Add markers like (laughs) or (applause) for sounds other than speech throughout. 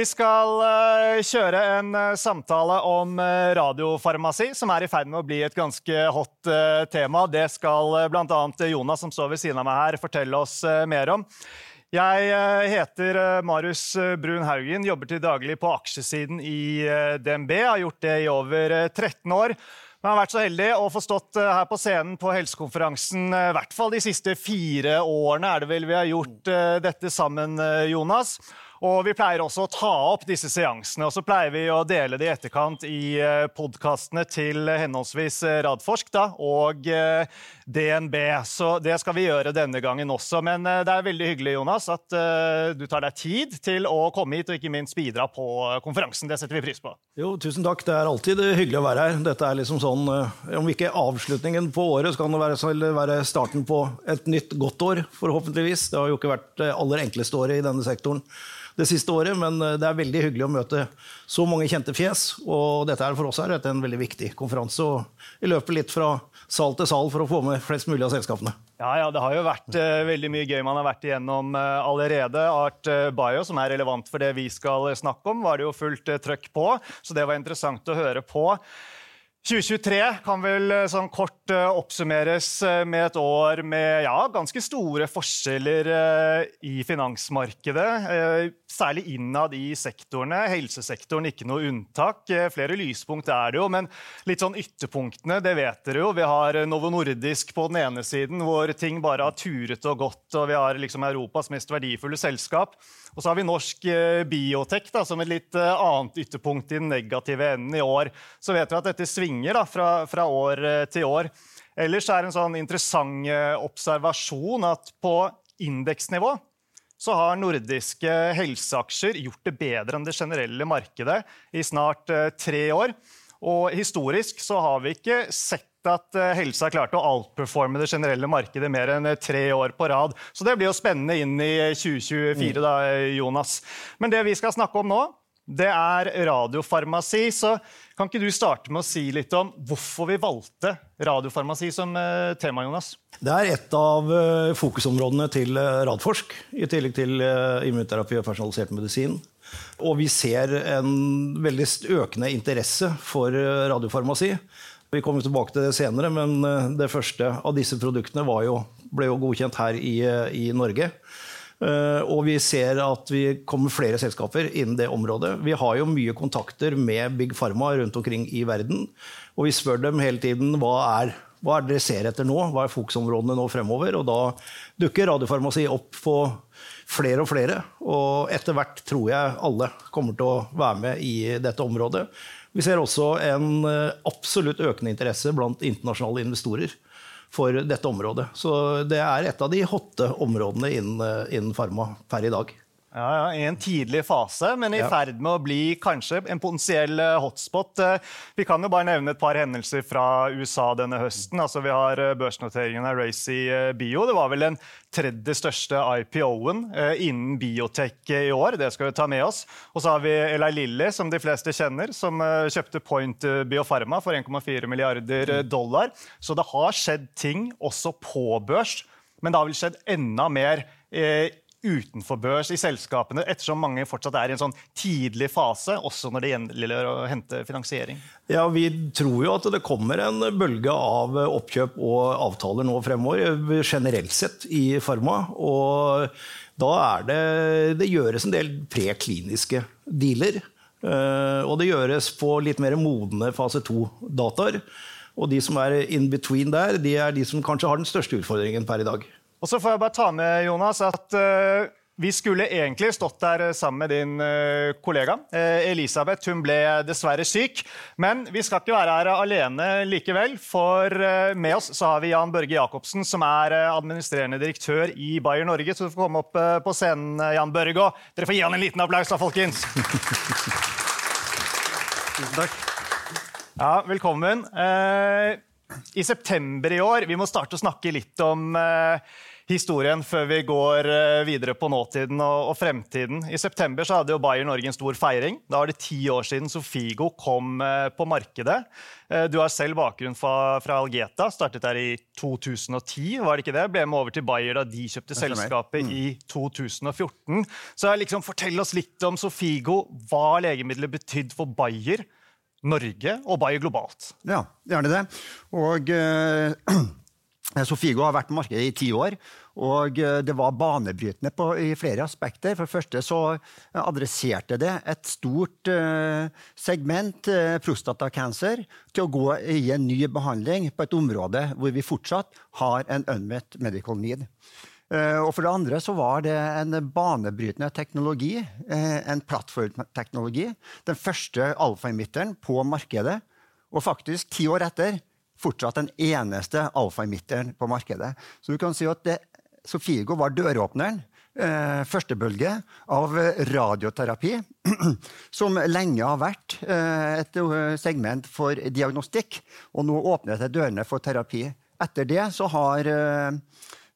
Vi skal uh, kjøre en uh, samtale om uh, radiofarmasi, som er i ferd med å bli et ganske hot tema. Det skal bl.a. Jonas, som står ved siden av meg her, fortelle oss mer om. Jeg heter Marius Brun Haugen, jobber til daglig på aksjesiden i DNB. Har gjort det i over 13 år. Men har vært så heldig å få stått her på scenen på helsekonferansen i hvert fall de siste fire årene er det vel vi har gjort dette sammen, Jonas. Og vi pleier også å ta opp disse seansene, og så pleier vi å dele det i etterkant i eh, podkastene til henholdsvis eh, Radforsk da, og eh, DNB. Så det skal vi gjøre denne gangen også. Men det er veldig hyggelig, Jonas, at du tar deg tid til å komme hit og ikke minst bidra på konferansen. Det setter vi pris på. Jo, tusen takk. Det er alltid hyggelig å være her. Dette er liksom sånn, om ikke avslutningen på året, så kan det være, være starten på et nytt godt år, forhåpentligvis. Det har jo ikke vært det aller enkleste året i denne sektoren det siste året, men eh, det er veldig hyggelig å møte så mange kjente fjes. Og dette er for oss her en veldig viktig konferanse. Og vi løper litt fra sal til sal for å få med flest mulig av selskapene. Ja, ja, Det har jo vært uh, veldig mye gøy man har vært igjennom uh, allerede. Art uh, Bio, som er relevant for det vi skal snakke om, var det jo fullt trøkk på. Så det var interessant å høre på. 2023 kan vel eh, sånn kort uh, oppsummeres uh, med et år med ja, ganske store forskjeller i finansmarkedet. særlig innad i sektorene. Helsesektoren ikke noe unntak. flere lyspunkt er det jo, men litt sånn ytterpunktene, det vet dere jo. Vi har Novo Nordisk på den ene siden, hvor ting bare har turet og gått, og vi har liksom Europas mest verdifulle selskap. Og så har vi norsk eh, biotek da, som et litt eh, annet ytterpunkt i den negative enden i år. Så vet vi at dette svinger da, fra, fra år eh, til år. Ellers er det en sånn interessant observasjon at på indeksnivå så har nordiske helseaksjer gjort det bedre enn det generelle markedet i snart tre år. Og historisk så har vi ikke sett at helsa helse har klart å outperforme det generelle markedet mer enn eh, tre år på rad. Så det blir jo spennende inn i 2024, mm. da, Jonas. Men det vi skal snakke om nå, det er radiofarmasi. Så kan ikke du starte med å si litt om hvorfor vi valgte radiofarmasi som eh, tema, Jonas? Det er et av fokusområdene til Radforsk, i tillegg til immunterapi og personalisert medisin. Og vi ser en veldig økende interesse for radiofarmasi. Vi kommer tilbake til det senere, men eh, det første av disse produktene jo, ble jo godkjent her i, eh, i Norge. Uh, og vi ser at vi kommer flere selskaper innen det området. Vi har jo mye kontakter med Big Pharma rundt omkring i verden. Og vi spør dem hele tiden hva er, hva er det dere ser etter nå, hva er fokusområdene nå fremover. Og da dukker radiofarmasi opp på flere og flere. Og etter hvert tror jeg alle kommer til å være med i dette området. Vi ser også en eh, absolutt økende interesse blant internasjonale investorer for dette området. Så det er et av de hotte områdene innen, eh, innen farma per i dag. Ja, ja, I en tidlig fase, men i ja. ferd med å bli kanskje en potensiell eh, hotspot. Vi kan jo bare nevne et par hendelser fra USA denne høsten. Altså, vi har børsnoteringen av Racy Bio. Det var vel den tredje største IPO-en eh, innen biotech i år. Det skal vi ta med oss. Og så har vi Eli Lilly, som de fleste kjenner, som eh, kjøpte Point Biofarma for 1,4 milliarder eh, dollar. Så det har skjedd ting også på børs, men det har vel skjedd enda mer utenfor børs i selskapene, ettersom mange fortsatt er i en sånn tidlig fase, også når det gjelder å hente finansiering? Ja, Vi tror jo at det kommer en bølge av oppkjøp og avtaler nå fremover, generelt sett i Pharma. Og da er det Det gjøres en del prekliniske dealer. Eh, og det gjøres på litt mer modne fase to-dataer. Og de som er in between der, de er de som kanskje har den største utfordringen per i dag. Og så får jeg bare ta med Jonas, at uh, vi skulle egentlig stått der sammen med din uh, kollega uh, Elisabeth. Hun ble dessverre syk. Men vi skal ikke være her alene likevel. For med oss så har vi Jan Børge Jacobsen, som er administrerende direktør i Bayer Norge. Så du får komme opp på scenen, Jan Børge. Og dere får gi han en liten applaus, da, folkens. (laughs) Tusen takk. Ja, velkommen. I september i år Vi må starte å snakke litt om historien før vi går eh, videre på nåtiden og, fremtiden. I september så hadde jo Bayer Norge en stor feiring. Da var det ti år siden Sofigo kom eh, på markedet. Eh, du har selv bakgrunn fra, fra, Algeta. Startet der i 2010, var det ikke det? Ble med over til Bayer da de kjøpte selskapet mm. i 2014. Så liksom, fortell oss litt om Sofigo. Hva legemidlet betydde for Bayer, Norge og Bayer globalt. Ja, gjerne det. Og... Uh, (clears throat) Sofigo har vært på markedet i ti år, og eh, det var banebrytende på, i flere aspekter. For det første så adresserte det et stort uh, segment, uh, prostatakreft, til å gå i en ny behandling på et område hvor vi fortsatt har en unmet medical need. Uh, og for det andre så var det en banebrytende teknologi, en plattformteknologi. Den første alfa-emitteren på markedet. Og faktisk, ti år etter, fortsatt den eneste alfa-emitteren på markedet. Så du kan si at det, Sofigo var døråpneren. Eh, første bølge av radioterapi, (clears throat) som lenge har vært eh, et eh, segment for diagnostikk. Og nå åpnet det dørene for terapi. Etter det så har eh,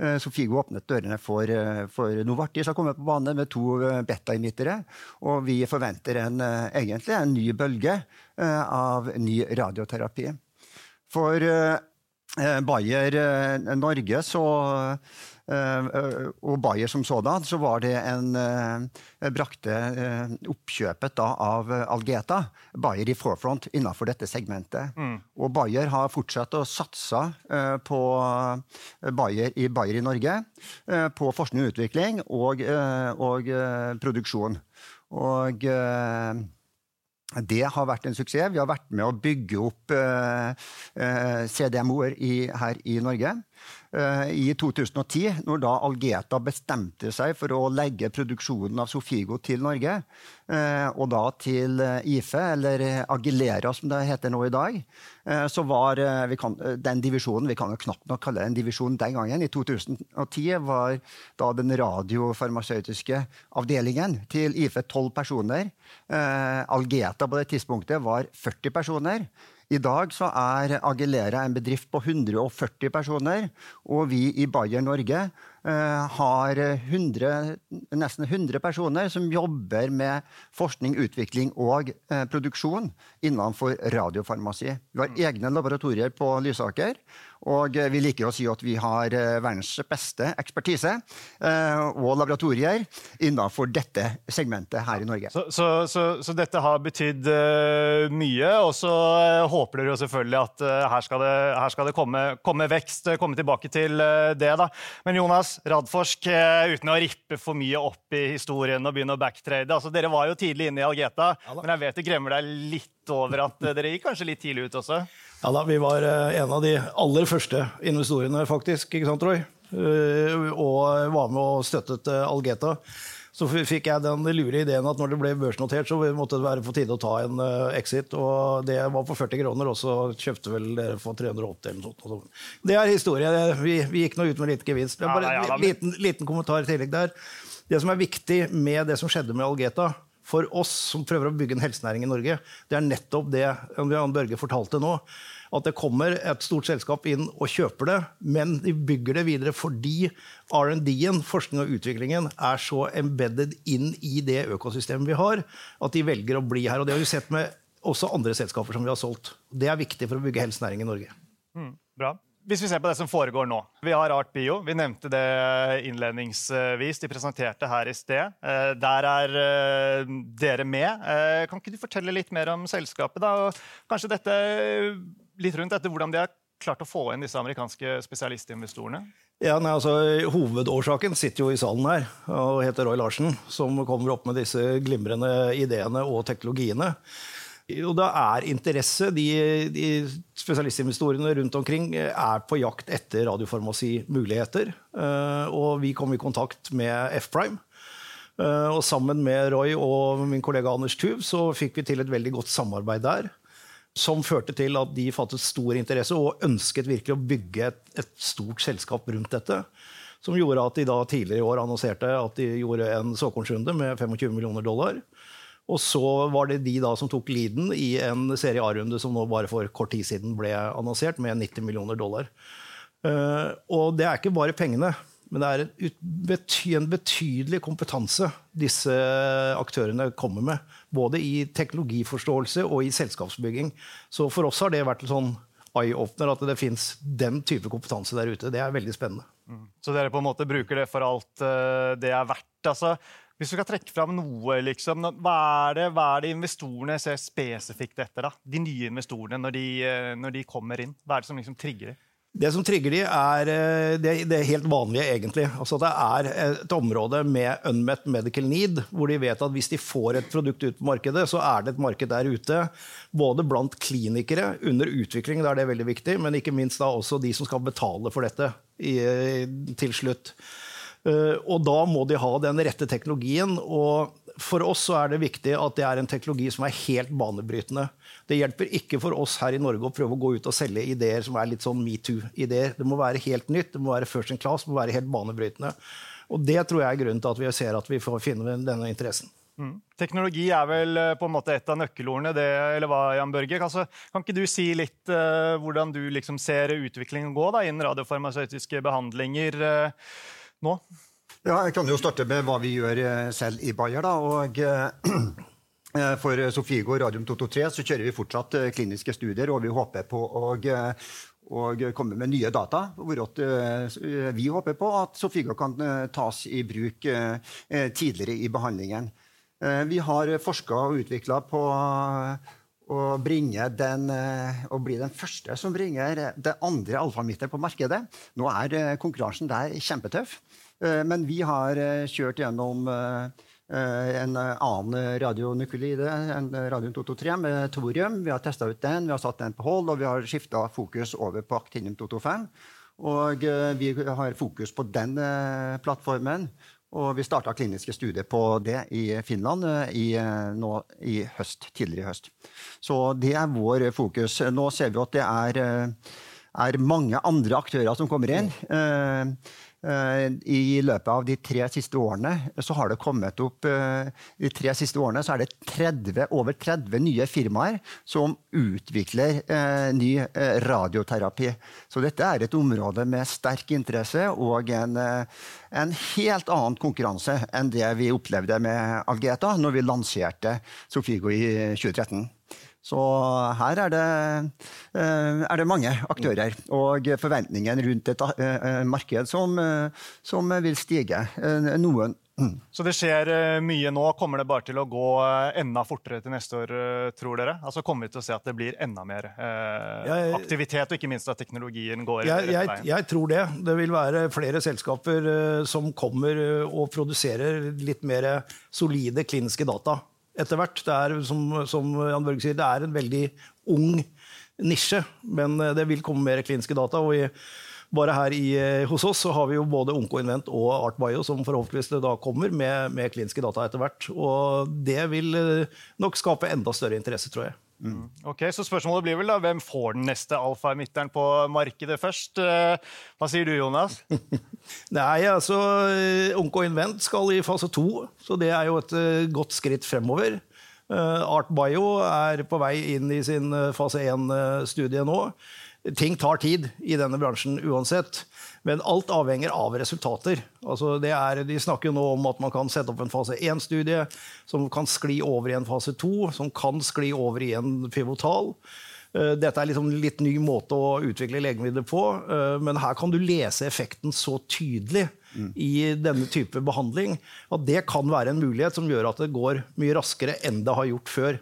eh Sofigo åpnet dørene for, eh, for Novartis har kommet på banen med to beta-emittere. Og vi forventer en, egentlig en ny bølge av ny radioterapi. For eh, Bayer eh, Norge så Eh, og Bayer som sådan, så var det en eh, brakte eh, oppkjøpet da av Algeta. Bayer i forefront innenfor dette segmentet. Mm. Og Bayer har fortsatt å satse på Bayer i, Bayer i Norge. På forskning og utvikling og, og produksjon. Og det har vært en suksess. Vi har vært med å bygge opp eh, CDMO-er her i Norge. Eh, i 2010, når da Algeta bestemte seg for å legge produksjonen av Sofigo til Norge, eh, og da til eh, IFE, eller Agilera som det heter nå i dag, så var kan, den divisjonen Vi kan jo knapt nok kalle det en divisjon den gangen. I 2010 var da den radiofarmasøytiske avdelingen til IFE 12 personer. Algeta på det tidspunktet var 40 personer. I dag så er Agilera en bedrift på 140 personer, og vi i Bayer Norge Eh, har 100, nesten 100 personer som jobber med forskning, utvikling og eh, produksjon innenfor radiofarmasi. Vi har egne laboratorier på Lysaker, og vi liker å si at vi har eh, verdens beste ekspertise og laboratorier innenfor dette segmentet her i Norge. Så, så, så, så dette har betydd mye, og så håper dere jo selvfølgelig at her skal det, her skal det komme, komme, vekst. Komme tilbake til det, da. Men Jonas, Radforsk, eh, uten å rippe for mye opp i historien og begynne å backtrade. Altså, dere var jo tidlig inne i Algeta, ja, men jeg vet det gremmer deg litt over at eh, dere gikk kanskje litt tidlig ut også? Ja da, vi var eh, en av de aller første investorene, faktisk, ikke sant, Roy? Og var med og støttet Algeta. Så fikk jeg den lure ideen at når det ble børsnotert, så måtte det være på tide å ta en exit. Og det var på 40 kroner, og så kjøpte vel dere for 380 eller noe sånt. Det er historie. Vi, vi gikk nå ut med litt gevinst. Bare en liten, liten kommentar i tillegg der. Det som er viktig med det som skjedde med Algeta, for oss som prøver å bygge en helsenæring i Norge, det er nettopp det Jan Børge fortalte nå at det kommer et stort selskap inn og kjøper det, men de bygger det videre fordi R&D-en, forskning og utviklingen, er så embedded inn i det økosystemet vi har, at de velger å bli her. Og det har vi sett med også andre selskaper som vi har solgt. Det er viktig for å bygge helsenæring i Norge. Mm, bra. Hvis vi ser på det som foregår nå. Vi har Art Bio. Vi nevnte det innledningsvis. De presenterte her i sted. Eh, der er eh, dere med. Eh, kan ikke du fortelle litt mer om selskapet? da? Og kanskje dette litt rundt dette, hvordan de har klart å få inn disse amerikanske spesialistinvestorene? Ja, nei, altså, Hovedårsaken sitter jo i salen her og heter Roy Larsen, som kommer opp med disse glimrende ideene og teknologiene. Og det er interesse. De, de spesialistinvestorene rundt omkring er på jakt etter radiofarmasi-muligheter. Eh, og vi kom i kontakt med F-Prime. Eh, og sammen med Roy og min kollega Anders Tuv så fikk vi til et veldig godt samarbeid der som førte til at de fattet stor interesse og ønsket virkelig å bygge et, et, stort selskap rundt dette. Som gjorde at de da tidligere i år annonserte at de gjorde en såkornsrunde med 25 millioner dollar. Og så var det de da som tok leaden i en serie A-runde som nå bare for kort tid siden ble annonsert, med 90 millioner dollar. Uh, og det er ikke bare pengene. Men det er en, bety en betydelig kompetanse disse aktørene kommer med. Både i teknologiforståelse og i selskapsbygging. Så for oss har det vært en sånn eye-opener at det fins den type kompetanse der ute. Det er veldig spennende. Mm. Så dere på en måte bruker det for alt uh, det er verdt? Altså, hvis du skal trekke fram noe, liksom, hva, er det, hva er det investorene ser spesifikt etter? da? De nye investorene, når de, uh, når de kommer inn? Hva er det som liksom trigger dem? Det som trigger de er eh, det, det helt vanlige, egentlig. Altså Det er et område med unmet medical need, hvor de vet at hvis de får et produkt ut på markedet, så er det et marked der ute. Både blant klinikere under utvikling, da er det veldig viktig, men ikke minst da også de som skal betale for dette i, til slutt. Eh, og da må de ha den rette teknologien. og for oss er det viktig at det er en teknologi som er helt banebrytende. Det hjelper ikke for oss her i Norge å prøve å gå ut og selge ideer som er litt sånn metoo-ideer. Det må være helt nytt, det må være first in class, det må være helt banebrytende. Og Det tror jeg er grunnen til at vi ser at vi får finne denne interessen. Mm. Teknologi er vel eh, på en måte et av nøkkelordene, det, eller hva, Jan Børge? Altså, kan ikke du si litt uh, hvordan du liksom ser utviklingen gå da, innen radiofarmasøytiske behandlinger uh, nå? Ja, jeg kan jo starte med hva vi gjør eh, selv i Bayer. da, og eh, (clears throat) For Sofigo Radium 223 så kjører vi fortsatt eh, kliniske studier, og vi håper på å og komme med nye data. Hvor vi håper på at Sofigo kan tas i bruk tidligere i behandlingen. Vi har forska og utvikla på bringe den, å bli den første som bringer det andre alfamitter på markedet. Nå er konkurransen der kjempetøff. Eh, men vi har eh, kjørt gjennom eh, en annen radionukleide, en radion 223 med thorium. Vi har testa ut den, vi har satt den på hold, og vi har skifta fokus over på actinium 225. Og vi har fokus på den plattformen. Og vi starta kliniske studier på det i Finland i, nå, i høst, tidligere i høst. Så det er vår fokus. Nå ser vi at det er, er mange andre aktører som kommer inn. Eh, I løpet av de tre siste årene så har det kommet opp eh, de tre siste årene så er det 30, over 30 nye firmaer som utvikler eh, ny radioterapi. Så dette er et område med sterk interesse og en, en helt annen konkurranse enn det vi opplevde med Algeta når vi lanserte Sofigo i 2013. Så her er det, eh, er det, mange aktører, og forventninger rundt et eh, eh, marked som, som vil stige. Noen så det skjer mye nå. Kommer det bare til å gå enda fortere til neste år, tror dere? Altså Kommer vi til å se at det blir enda mer eh, aktivitet, og ikke minst at teknologien går jeg, jeg, jeg, tror det. Det vil være flere selskaper som kommer og produserer litt mer solide kliniske data etter hvert. Det er, som, som Jan Børge sier, det er en veldig ung nisje, men eh, det vil komme mer kliniske data. og i, bare her i, eh, hos oss så har vi jo både OncoInvent og ArtBio som forhåpentligvis da kommer med, med kliniske data etter hvert. Og det vil eh, nok skape enda større interesse, tror jeg. Mm. Ok, Så spørsmålet blir vel da, hvem får den neste alfa-emitteren på markedet først? Hva sier du, Jonas? (laughs) Nei, altså Onco Invent skal i fase to, så det er jo et uh, godt skritt fremover. ArtBio Art Bio er på vei inn i sin fase 1-studie nå. Ting tar tid i denne bransjen uansett, men alt avhenger av resultater. Altså er, de snakker jo nå om at man kan sette opp en fase 1-studie som kan skli over i en fase 2, som kan skli over i en pivotal. Eh, dette er liksom litt ny måte å utvikle legemidler på, eh, men her kan du lese effekten så tydelig i denne type behandling at det kan være en mulighet som gjør at det går mye raskere enn det har gjort før.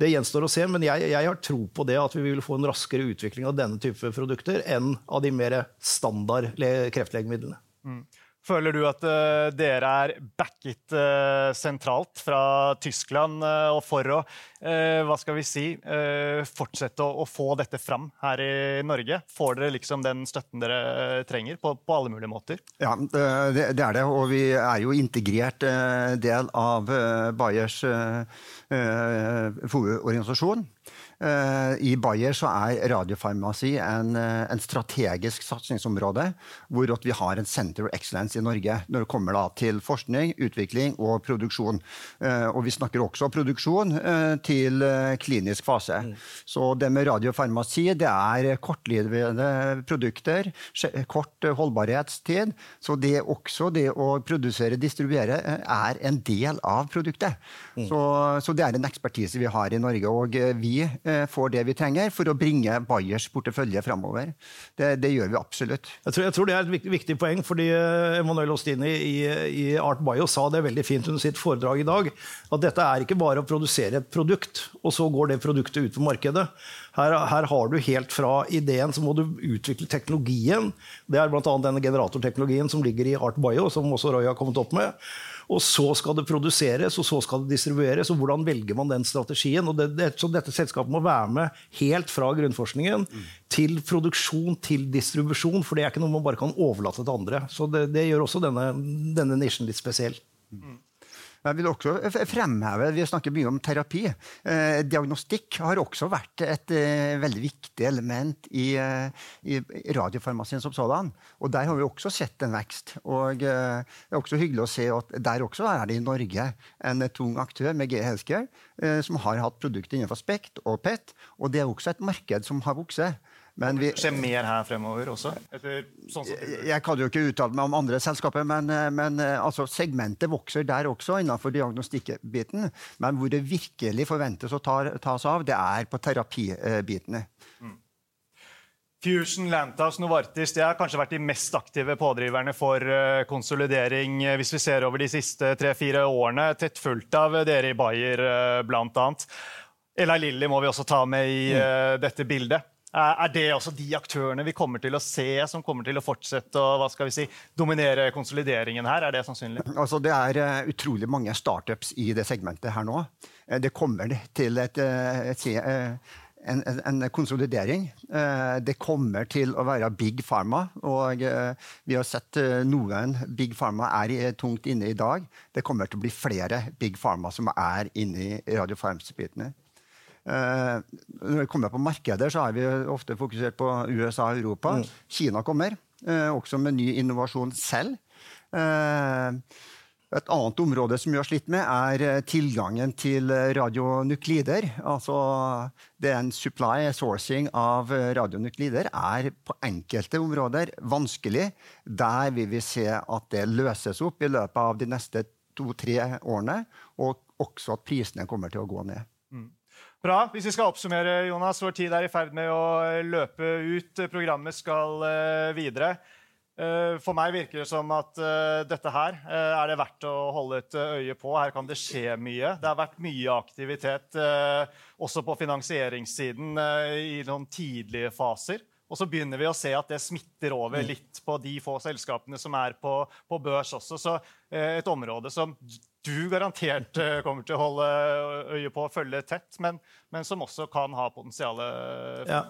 Det gjenstår å se, men jeg, jeg, har tro på det at vi vil få en raskere utvikling av denne type produkter enn av de mer standard kreftlegemidlene. Mm. Føler du at uh, dere er backet uh, sentralt fra Tyskland uh, og for å hva skal vi si, fortsette å, å, få dette fram her i Norge? Får dere liksom den støtten dere trenger på, på alle mulige måter? Ja, det, det, er det. Og vi er jo integrert del av Bayers organisasjon. Eh, I Bayer så er radiofarmasi en, eh, en strategisk satsingsområde, hvor vi har en Center of Excellence i Norge når det kommer til forskning, utvikling og produksjon. Og vi snakker også produksjon til klinisk fase. Mm. Så det med radiofarmasi det er kortlivede produkter, kort holdbarhetstid. Så det også det å produsere, distribuere, er en del av produktet. Mm. Så, så det er en ekspertise vi har i Norge. og vi Eh, får det vi trenger for å bringe Bayers portefølje framover. Det, det, gjør vi absolutt. Jeg tror, jeg tror, det er et viktig poeng, fordi eh, Emanuel Ostini i, i, Art Bio sa det veldig fint under sitt foredrag i dag. At dette er ikke bare å produsere et produkt, og så går det produktet ut på markedet. Her, her, har du helt fra ideen, så må du utvikle teknologien. Det er bl.a. denne generatorteknologien som ligger i Art Bio, som også Roy har kommet opp med. Og så skal det produseres, og så skal det distribueres. og Hvordan velger man den strategien? Og det, det, så Dette selskapet må være med helt fra grunnforskningen mm. til produksjon til distribusjon. For det er ikke noe man bare kan overlate til andre. Så det, det gjør også denne, denne nisjen litt spesiell. Mm. Jeg vil også fremheve, Vi snakker mye om terapi. Eh, diagnostikk har også vært et eh, veldig viktig element i, eh, i radiofarmasien som sådan. Og der har vi også sett en vekst. Og Det er også hyggelig å se at der også er det i Norge en tung aktør med G Healthcare som har hatt produkter innenfor Spekt og PET. Og det er også et marked som har vokst. Men vi, skjer mer her fremover også? Etter, sånn jeg kan jo ikke uttale meg om andre selskaper, men, eh, men eh, altså, segmentet vokser der også innenfor diagnostikkbiten. Men hvor det virkelig forventes å ta, tas av, det er på terapibitene. Mm. Fusion, Lantas, Novartis de har kanskje vært de mest aktive pådriverne for uh, konsolidering hvis vi ser over de siste tre-fire årene. Tett fulgt av dere i Bayer, bl.a. Ella Lilly må vi også ta med i mm. dette bildet. Er det også de aktørene vi kommer til å se, som kommer til å fortsette å hva skal vi si, dominere konsolideringen her? Er det sannsynlig? Altså, det er uh, utrolig mange startups i det segmentet her nå. Uh, det kommer til et, et, et, en, en, konsolidering. Det kommer til å være big pharma. Og vi har sett noen big pharma er tungt inne i dag. Det kommer til å bli flere big pharma som er inne i radiofarmsbitene. Eh, når vi kommer på markeder, så har vi ofte fokusert på USA og Europa. Mm. Kina kommer, eh, også med ny innovasjon selv. Eh, et annet område som vi har slitt med, er tilgangen til radionuklider. Altså det er en supply sourcing av radionuklider er på enkelte områder vanskelig. Der vil vi se at det løses opp i løpet av de neste to-tre årene, og også at prisene kommer til å gå ned. Bra. Hvis vi skal oppsummere, Jonas, vår tid er i ferd med å løpe ut. Programmet skal uh, videre. Uh, for meg virker det som at uh, dette her er det verdt å holde et øye på. Her kan det skje mye. Det har vært mye aktivitet også på finansieringssiden i noen tidlige faser. Og så begynner vi å se at det smitter over mm. litt på de få selskapene som er på, på børs også. Så et område som du garantert eh, kommer til å holde øye på og følge tett, men, men som også kan ha potensial. Ja.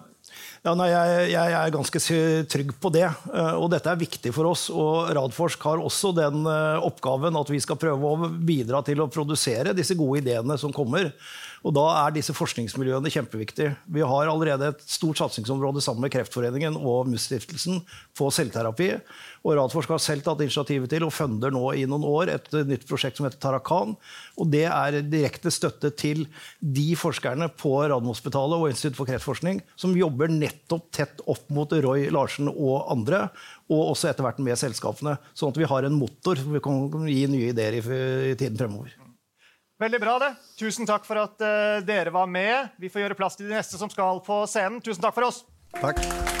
ja nei, jeg, jeg, er ganske trygg på det. Eh, og dette er viktig for oss. Og Radforsk har også den eh, oppgaven at vi skal prøve å bidra til å produsere disse gode ideene som kommer. Og Da er disse forskningsmiljøene kjempeviktige. Vi har allerede et stort satsingsområde sammen med Kreftforeningen og MUS-stiftelsen på selvterapi. Og Radforsk har selv tatt initiativet til og funder nå i noen år et nytt prosjekt som heter Tarakan. og Det er direkte støtte til de forskerne på Radiumhospitalet og Institutt for kreftforskning som jobber nettopp tett opp mot Roy Larsen og andre, og også etter hvert med selskapene. Sånn at vi har en motor som vi kan gi nye ideer i, i tiden fremover. Veldig bra, det. Tusen takk for at uh, dere var med. Vi får gjøre plass til de neste som skal på scenen. Tusen takk for oss. Takk.